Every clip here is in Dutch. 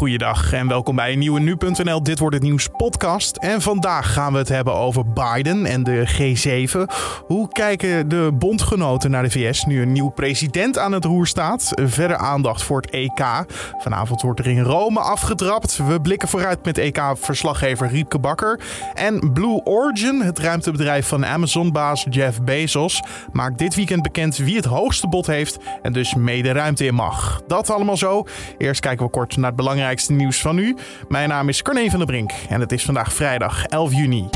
goeiedag en welkom bij een nieuwe Nu.nl Dit Wordt Het Nieuws podcast. En vandaag gaan we het hebben over Biden en de G7. Hoe kijken de bondgenoten naar de VS nu een nieuw president aan het roer staat? Verder aandacht voor het EK. Vanavond wordt er in Rome afgetrapt. We blikken vooruit met EK-verslaggever Riepke Bakker. En Blue Origin, het ruimtebedrijf van Amazon-baas Jeff Bezos, maakt dit weekend bekend wie het hoogste bod heeft en dus mede ruimte in mag. Dat allemaal zo. Eerst kijken we kort naar het belangrijkste nieuws van nu. Mijn naam is Carne van der Brink en het is vandaag vrijdag 11 juni.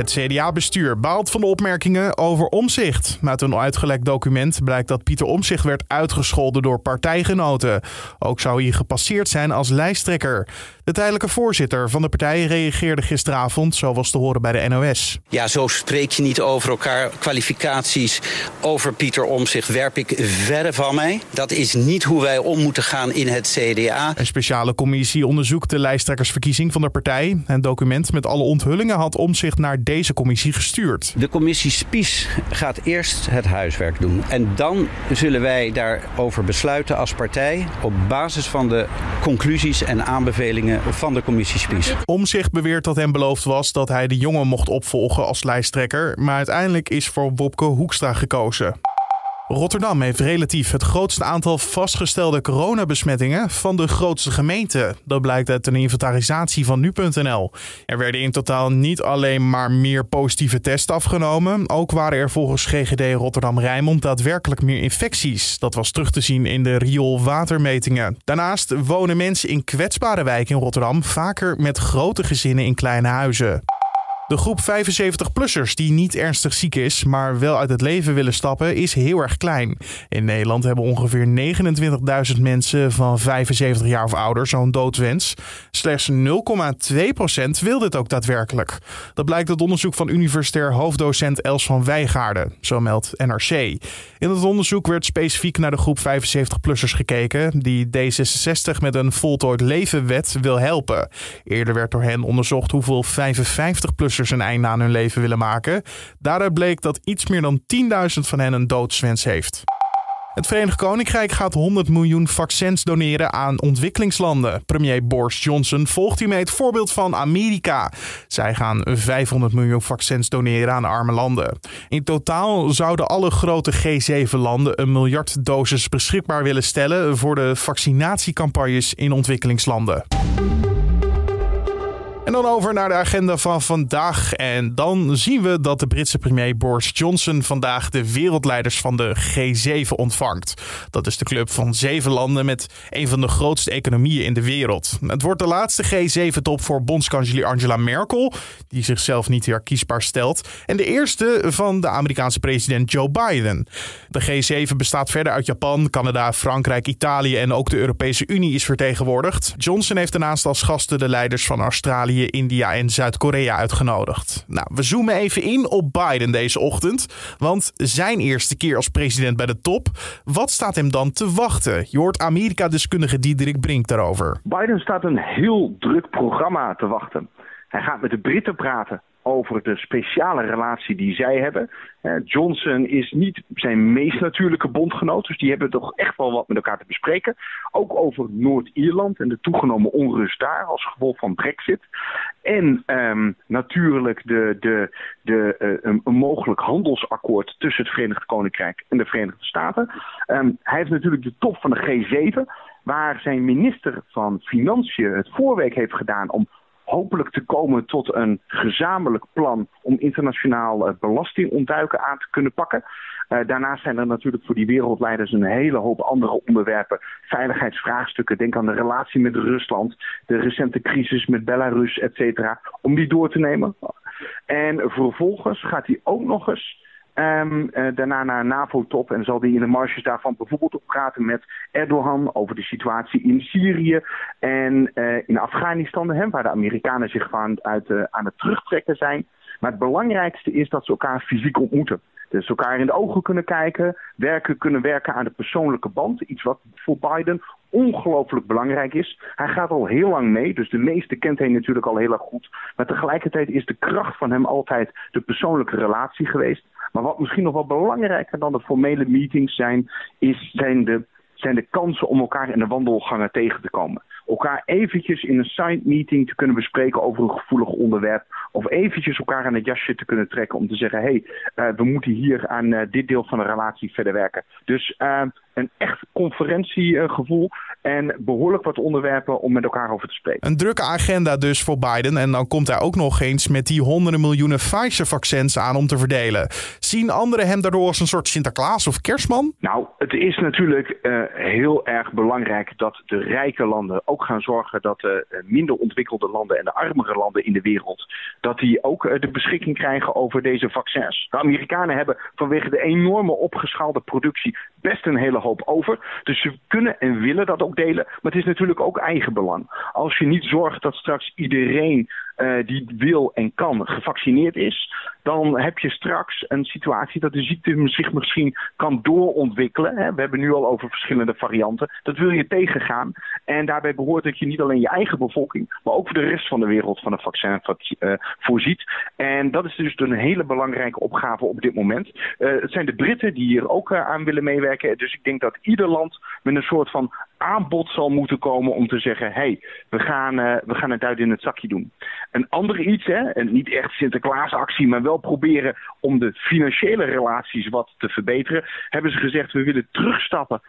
Het CDA-bestuur baalt van de opmerkingen over omzicht. Uit een uitgelekt document blijkt dat Pieter Omzicht werd uitgescholden door partijgenoten. Ook zou hij gepasseerd zijn als lijsttrekker. De tijdelijke voorzitter van de partij reageerde gisteravond, zo was te horen bij de NOS. Ja, zo spreek je niet over elkaar. Kwalificaties over Pieter Omzicht werp ik verre van mij. Dat is niet hoe wij om moeten gaan in het CDA. Een speciale commissie onderzoekt de lijsttrekkersverkiezing van de partij. Een document met alle onthullingen had Omzicht naar deze commissie gestuurd. De commissie Spies gaat eerst het huiswerk doen. En dan zullen wij daarover besluiten als partij op basis van de conclusies en aanbevelingen van de commissie Spies. Omzicht beweert dat hem beloofd was dat hij de jongen mocht opvolgen als lijsttrekker. Maar uiteindelijk is voor Wopke Hoekstra gekozen. Rotterdam heeft relatief het grootste aantal vastgestelde coronabesmettingen van de grootste gemeente. Dat blijkt uit een inventarisatie van nu.nl. Er werden in totaal niet alleen maar meer positieve tests afgenomen, ook waren er volgens GGD Rotterdam-Rijnmond daadwerkelijk meer infecties. Dat was terug te zien in de rioolwatermetingen. Daarnaast wonen mensen in kwetsbare wijken in Rotterdam vaker met grote gezinnen in kleine huizen. De groep 75-plussers die niet ernstig ziek is, maar wel uit het leven willen stappen, is heel erg klein. In Nederland hebben ongeveer 29.000 mensen van 75 jaar of ouder zo'n doodwens. Slechts 0,2% wil dit ook daadwerkelijk. Dat blijkt uit onderzoek van universitair hoofddocent Els van Wijgaarden, zo meldt NRC. In het onderzoek werd specifiek naar de groep 75-plussers gekeken, die D66 met een voltooid levenwet wil helpen. Eerder werd door hen onderzocht hoeveel 55-plussers een einde aan hun leven willen maken. Daaruit bleek dat iets meer dan 10.000 van hen een doodswens heeft. Het Verenigd Koninkrijk gaat 100 miljoen vaccins doneren aan ontwikkelingslanden. Premier Boris Johnson volgt hiermee het voorbeeld van Amerika. Zij gaan 500 miljoen vaccins doneren aan arme landen. In totaal zouden alle grote G7-landen een miljard doses beschikbaar willen stellen voor de vaccinatiecampagnes in ontwikkelingslanden. En dan over naar de agenda van vandaag. En dan zien we dat de Britse premier Boris Johnson vandaag de wereldleiders van de G7 ontvangt. Dat is de club van zeven landen met een van de grootste economieën in de wereld. Het wordt de laatste G7-top voor bondskanselier Angela Merkel, die zichzelf niet herkiesbaar stelt. En de eerste van de Amerikaanse president Joe Biden. De G7 bestaat verder uit Japan, Canada, Frankrijk, Italië en ook de Europese Unie is vertegenwoordigd. Johnson heeft daarnaast als gasten de leiders van Australië. India en Zuid-Korea uitgenodigd. Nou, we zoomen even in op Biden deze ochtend. Want zijn eerste keer als president bij de top. Wat staat hem dan te wachten? Je hoort Amerika-deskundige Diederik Brink daarover. Biden staat een heel druk programma te wachten. Hij gaat met de Britten praten over de speciale relatie die zij hebben. Johnson is niet zijn meest natuurlijke bondgenoot, dus die hebben toch echt wel wat met elkaar te bespreken. Ook over Noord-Ierland en de toegenomen onrust daar als gevolg van Brexit. En um, natuurlijk de, de, de, uh, een, mogelijk handelsakkoord tussen het Verenigd Koninkrijk en de Verenigde Staten. Um, hij heeft natuurlijk de top van de G7, waar zijn minister van Financiën het voorweek heeft gedaan om hopelijk te komen tot een gezamenlijk plan om internationaal uh, belastingontduiken aan te kunnen pakken. Uh, daarnaast zijn er natuurlijk voor die wereldleiders een hele hoop andere onderwerpen. Veiligheidsvraagstukken, denk aan de relatie met Rusland, de recente crisis met Belarus, et cetera, om die door te nemen. En vervolgens gaat hij ook nog eens Um, uh, daarna naar een NAVO-top en zal hij in de marges daarvan bijvoorbeeld praten met Erdogan over de situatie in Syrië en uh, in Afghanistan, hè, waar de Amerikanen zich uh, aan het terugtrekken zijn. Maar het belangrijkste is dat ze elkaar fysiek ontmoeten. Dus elkaar in de ogen kunnen kijken, werken, kunnen werken aan de persoonlijke band. Iets wat voor Biden ongelooflijk belangrijk is. Hij gaat al heel lang mee, dus de meeste kent hij natuurlijk al heel erg goed. Maar tegelijkertijd is de kracht van hem altijd de persoonlijke relatie geweest. Maar wat misschien nog wel belangrijker dan de formele meetings zijn, is, zijn de zijn de kansen om elkaar in de wandelgangen tegen te komen. Elkaar eventjes in een side meeting te kunnen bespreken over een gevoelig onderwerp. Of eventjes elkaar aan het jasje te kunnen trekken om te zeggen: hé, hey, we moeten hier aan dit deel van de relatie verder werken. Dus een echt conferentiegevoel en behoorlijk wat onderwerpen om met elkaar over te spreken. Een drukke agenda dus voor Biden. En dan komt hij ook nog eens met die honderden miljoenen Pfizer-vaccins aan om te verdelen. Zien anderen hem daardoor als een soort Sinterklaas of kerstman? Nou, het is natuurlijk uh, heel erg belangrijk dat de rijke landen ook gaan zorgen dat de minder ontwikkelde landen en de armere landen in de wereld, dat die ook uh, de beschikking krijgen over deze vaccins. De Amerikanen hebben vanwege de enorme opgeschaalde productie best een hele hoop over. Dus ze kunnen en willen dat ook delen. Maar het is natuurlijk ook eigenbelang. Als je niet zorgt dat straks iedereen uh, die wil en kan gevaccineerd is, dan heb je straks een situatie dat de ziekte zich misschien kan doorontwikkelen. Hè. We hebben nu al over verschillende varianten. Dat wil je tegengaan. En daarbij behoort dat je niet alleen je eigen bevolking, maar ook voor de rest van de wereld van een vaccin uh, voorziet. En dat is dus een hele belangrijke opgave op dit moment. Uh, het zijn de Britten die hier ook aan willen meewerken. Dus ik denk dat ieder land met een soort van aanbod zal moeten komen om te zeggen: hey, we, gaan, we gaan het uit in het zakje doen. Een ander iets, hè, en niet echt Sinterklaasactie, maar wel proberen om de financiële relaties wat te verbeteren, hebben ze gezegd we willen terugstappen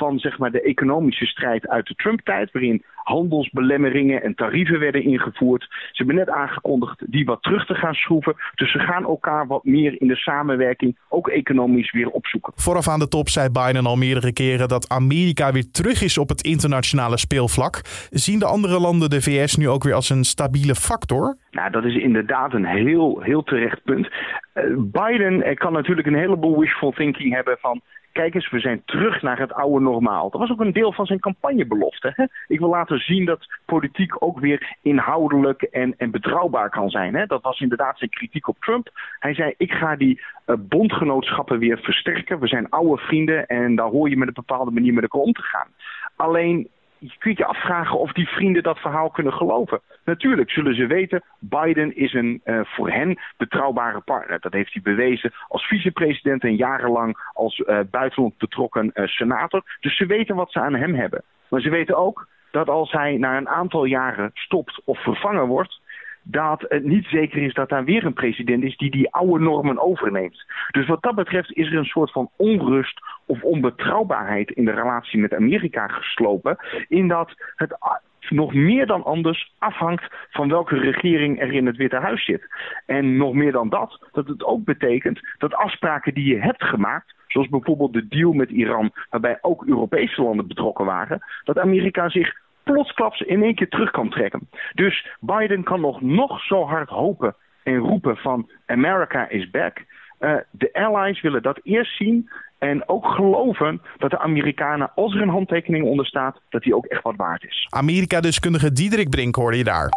van zeg maar, de economische strijd uit de Trump-tijd, waarin handelsbelemmeringen en tarieven werden ingevoerd. Ze hebben net aangekondigd die wat terug te gaan schroeven. Dus ze gaan elkaar wat meer in de samenwerking, ook economisch, weer opzoeken. Vooraf aan de top zei Biden al meerdere keren dat Amerika weer terug is op het internationale speelvlak. Zien de andere landen de VS nu ook weer als een stabiele factor? Nou, dat is inderdaad een heel, heel terecht punt. Uh, Biden kan natuurlijk een heleboel wishful thinking hebben van kijk eens, we zijn terug naar het oude normaal. Dat was ook een deel van zijn campagnebelofte. Hè? Ik wil laten zien dat politiek ook weer inhoudelijk en, en betrouwbaar kan zijn. Hè? Dat was inderdaad zijn kritiek op Trump. Hij zei, ik ga die uh, bondgenootschappen weer versterken. We zijn oude vrienden en daar hoor je met een bepaalde manier met elkaar om te gaan. Alleen je kunt je afvragen of die vrienden dat verhaal kunnen geloven. Natuurlijk zullen ze weten, Biden is een uh, voor hen betrouwbare partner. Dat heeft hij bewezen als vicepresident en jarenlang als uh, buitenland betrokken uh, senator. Dus ze weten wat ze aan hem hebben. Maar ze weten ook dat als hij na een aantal jaren stopt of vervangen wordt, dat het niet zeker is dat daar weer een president is die die oude normen overneemt. Dus wat dat betreft is er een soort van onrust of onbetrouwbaarheid in de relatie met Amerika geslopen, in dat het nog meer dan anders afhangt van welke regering er in het Witte Huis zit. En nog meer dan dat, dat het ook betekent dat afspraken die je hebt gemaakt, zoals bijvoorbeeld de deal met Iran, waarbij ook Europese landen betrokken waren, dat Amerika zich plotsklaps in één keer terug kan trekken. Dus Biden kan nog, nog zo hard hopen en roepen van America is back. Uh, de allies willen dat eerst zien en ook geloven dat de Amerikanen, als er een handtekening onder staat, dat die ook echt wat waard is. Amerika-deskundige Diederik Brink hoorde je daar.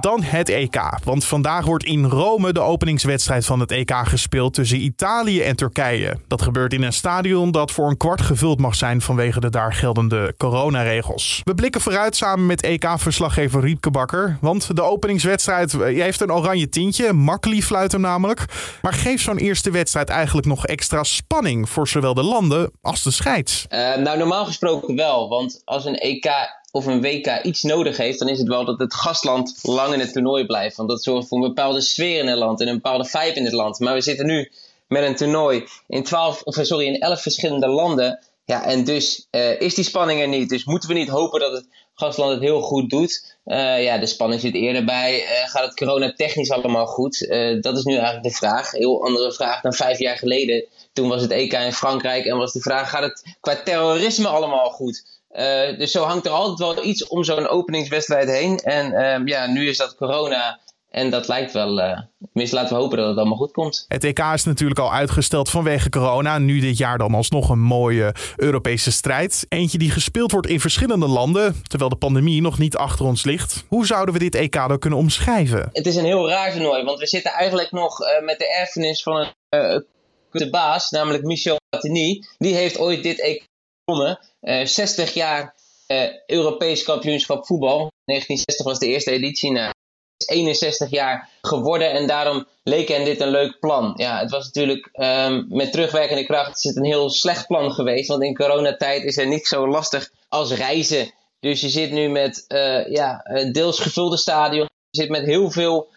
Dan het EK. Want vandaag wordt in Rome de openingswedstrijd van het EK gespeeld tussen Italië en Turkije. Dat gebeurt in een stadion dat voor een kwart gevuld mag zijn vanwege de daar geldende coronaregels. We blikken vooruit samen met EK-verslaggever Riepke Bakker. Want de openingswedstrijd eh, heeft een oranje tintje. Makkeli fluit hem namelijk. Maar geeft zo'n eerste wedstrijd eigenlijk nog extra spanning voor zowel de landen als de scheids? Uh, nou, normaal gesproken wel. Want als een EK of een WK iets nodig heeft, dan is het wel dat het gastland lang in het toernooi blijft. Want dat zorgt voor een bepaalde sfeer in het land en een bepaalde vibe in het land. Maar we zitten nu met een toernooi in, 12, of sorry, in 11 verschillende landen. Ja, en dus uh, is die spanning er niet. Dus moeten we niet hopen dat het gastland het heel goed doet. Uh, ja, de spanning zit eerder bij. Gaat het corona technisch allemaal goed? dat is nu eigenlijk de vraag. Heel andere vraag dan vijf jaar geleden. Toen was het EK in Frankrijk en was de vraag: gaat het qua terrorisme allemaal goed? Uh, dus zo hangt er altijd wel iets om zo'n openingswedstrijd heen. En uh, ja, nu is dat corona. En dat lijkt wel, uh, tenminste laten we hopen dat het allemaal goed komt. Het EK is natuurlijk al uitgesteld vanwege corona. Nu dit jaar dan alsnog een mooie Europese strijd. Eentje die gespeeld wordt in verschillende landen, terwijl de pandemie nog niet achter ons ligt. Hoe zouden we dit EK dan kunnen omschrijven? Het is een heel raar toernooi, want we zitten eigenlijk nog met de erfenis van een de baas, namelijk Michel Platini. Die heeft ooit dit EK gewonnen. 60 eh, jaar uh, Europees kampioenschap voetbal. 1960 was de eerste editie. Nou, is 61 jaar geworden en daarom leek hen dit een leuk plan. Ja, het was natuurlijk um, met terugwerkende kracht is het een heel slecht plan geweest. Want in coronatijd is er niet zo lastig als reizen. Dus je zit nu met uh, ja, deels gevulde stadion. Je zit met heel veel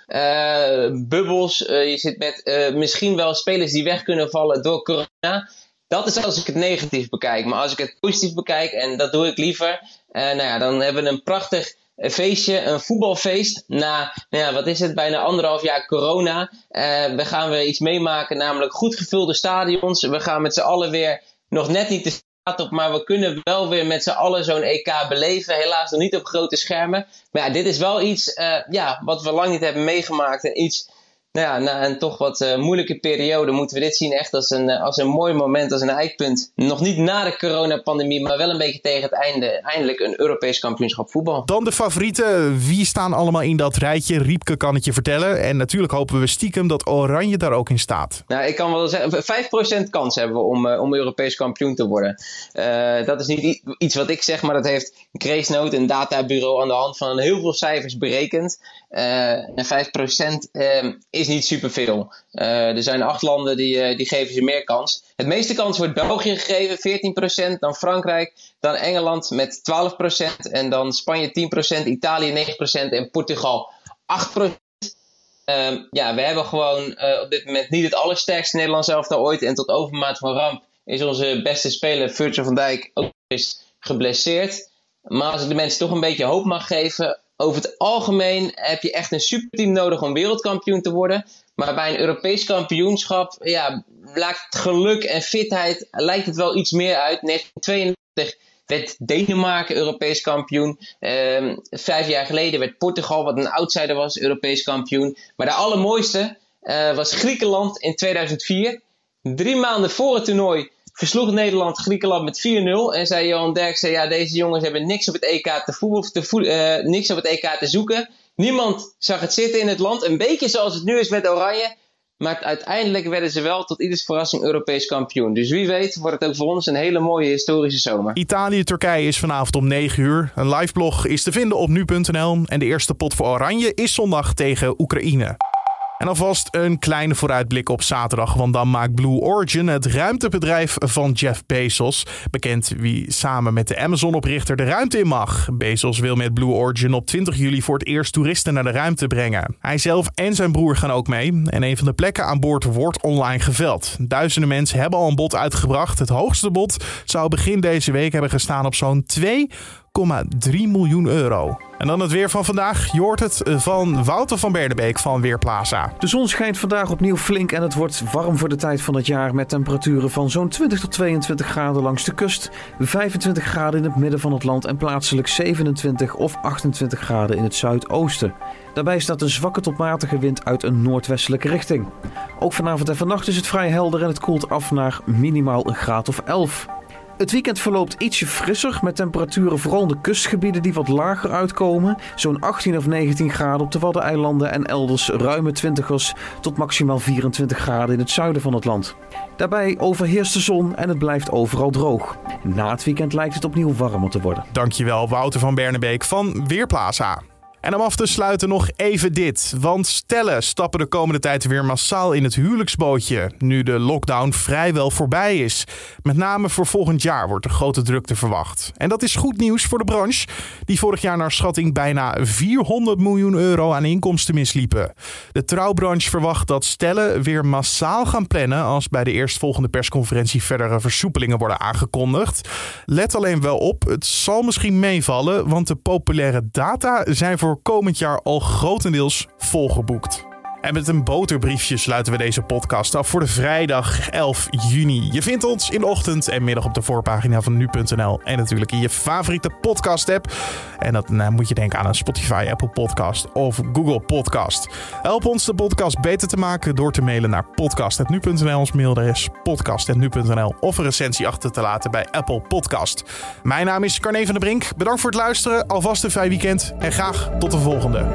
bubbels. Je zit met misschien wel spelers die weg kunnen vallen door corona. Dat is als ik het negatief bekijk. Maar als ik het positief bekijk, en dat doe ik liever, nou ja, dan hebben we een prachtig feestje, een voetbalfeest. Na, nou ja, wat is het, bijna anderhalf jaar corona. Uh, we gaan weer iets meemaken, namelijk goed gevulde stadions. We gaan met z'n allen weer, nog net niet de straat op, maar we kunnen wel weer met z'n allen zo'n EK beleven. Helaas nog niet op grote schermen. Maar ja, dit is wel iets uh, ja, wat we lang niet hebben meegemaakt. En iets nou ja, na een toch wat uh, moeilijke periode moeten we dit zien echt als een, uh, als een mooi moment, als een eikpunt. Nog niet na de coronapandemie, maar wel een beetje tegen het einde. Eindelijk een Europees kampioenschap voetbal. Dan de favorieten. Wie staan allemaal in dat rijtje? Riepke kan het je vertellen. En natuurlijk hopen we stiekem dat Oranje daar ook in staat. Nou, ik kan wel zeggen, 5% kans hebben we om, uh, om Europees kampioen te worden. dat is niet iets wat ik zeg, maar dat heeft Grace Note, een databureau, aan de hand van heel veel cijfers berekend. En 5% is niet superveel. Uh, er zijn acht landen die, uh, die geven ze meer kans. Het meeste kans wordt België gegeven, 14%. Dan Frankrijk, dan Engeland met 12%. En dan Spanje 10%, Italië 9% en Portugal 8%. Uh, ja, we hebben gewoon op dit moment niet het allersterkste Nederlands elftal ooit. En tot overmaat van ramp is onze beste speler, Virgil van Dijk, ook eens geblesseerd. Maar als ik de mensen toch een beetje hoop mag geven, over het algemeen heb je echt een superteam nodig om wereldkampioen te worden. Maar bij een Europees kampioenschap, ja, geluk en fitheid lijkt het wel iets meer uit. 1992 werd Denemarken Europees kampioen. Ehm, vijf jaar geleden werd Portugal, wat een outsider was, Europees kampioen. Maar de allermooiste uh, was Griekenland in 2004. Drie maanden voor het toernooi versloeg Nederland Griekenland met 4-0. En zei Johan Derksen, ja, deze jongens hebben niks op het EK te, voetbal, te uh, niks op het EK te zoeken. Niemand zag het zitten in het land. Een beetje zoals het nu is met Oranje. Maar uiteindelijk werden ze wel tot ieders verrassing Europees kampioen. Dus wie weet wordt het ook voor ons een hele mooie historische zomer. Italië-Turkije is vanavond om 9 uur. Een live blog is te vinden op nu.nl. En de eerste pot voor Oranje is zondag tegen Oekraïne. En alvast een kleine vooruitblik op zaterdag, want dan maakt Blue Origin, het ruimtebedrijf van Jeff Bezos, bekend wie samen met de Amazon-oprichter de ruimte in mag. Bezos wil met Blue Origin op 20 juli voor het eerst toeristen naar de ruimte brengen. Hij zelf en zijn broer gaan ook mee en een van de plekken aan boord wordt online geveld. Duizenden mensen hebben al een bod uitgebracht. Het hoogste bod zou begin deze week hebben gestaan op zo'n 2 1,3 miljoen euro. En dan het weer van vandaag. Je hoort het van Wouter van Berdebeek van Weerplaza. De zon schijnt vandaag opnieuw flink en het wordt warm voor de tijd van het jaar met temperaturen van zo'n 20 tot 22 graden langs de kust, 25 graden in het midden van het land en plaatselijk 27 of 28 graden in het zuidoosten. Daarbij staat een zwakke tot matige wind uit een noordwestelijke richting. Ook vanavond en vannacht is het vrij helder en het koelt af naar minimaal een graad of 11. Het weekend verloopt ietsje frisser met temperaturen vooral in de kustgebieden die wat lager uitkomen. Zo'n 18 of 19 graden op de Waddeneilanden en elders ruime 20ers tot maximaal 24 graden in het zuiden van het land. Daarbij overheerst de zon en het blijft overal droog. Na het weekend lijkt het opnieuw warmer te worden. Dankjewel Wouter van Bernebeek van Weerplaza. En om af te sluiten nog even dit. Want stellen stappen de komende tijd weer massaal in het huwelijksbootje. Nu de lockdown vrijwel voorbij is. Met name voor volgend jaar wordt er grote drukte verwacht. En dat is goed nieuws voor de branche, die vorig jaar naar schatting bijna 400 miljoen euro aan inkomsten misliepen. De trouwbranche verwacht dat stellen weer massaal gaan plannen als bij de eerstvolgende persconferentie verdere versoepelingen worden aangekondigd. Let alleen wel op, het zal misschien meevallen, want de populaire data zijn voor voor komend jaar al grotendeels volgeboekt. En met een boterbriefje sluiten we deze podcast af voor de vrijdag 11 juni. Je vindt ons in ochtend en middag op de voorpagina van nu.nl. En natuurlijk in je favoriete podcast-app. En dat nou, moet je denken aan een Spotify, Apple Podcast of Google Podcast. Help ons de podcast beter te maken door te mailen naar podcast.nu.nl. Ons mailadres podcast.nu.nl. Of een recensie achter te laten bij Apple Podcast. Mijn naam is Carne van der Brink. Bedankt voor het luisteren. Alvast een fijn weekend. En graag tot de volgende.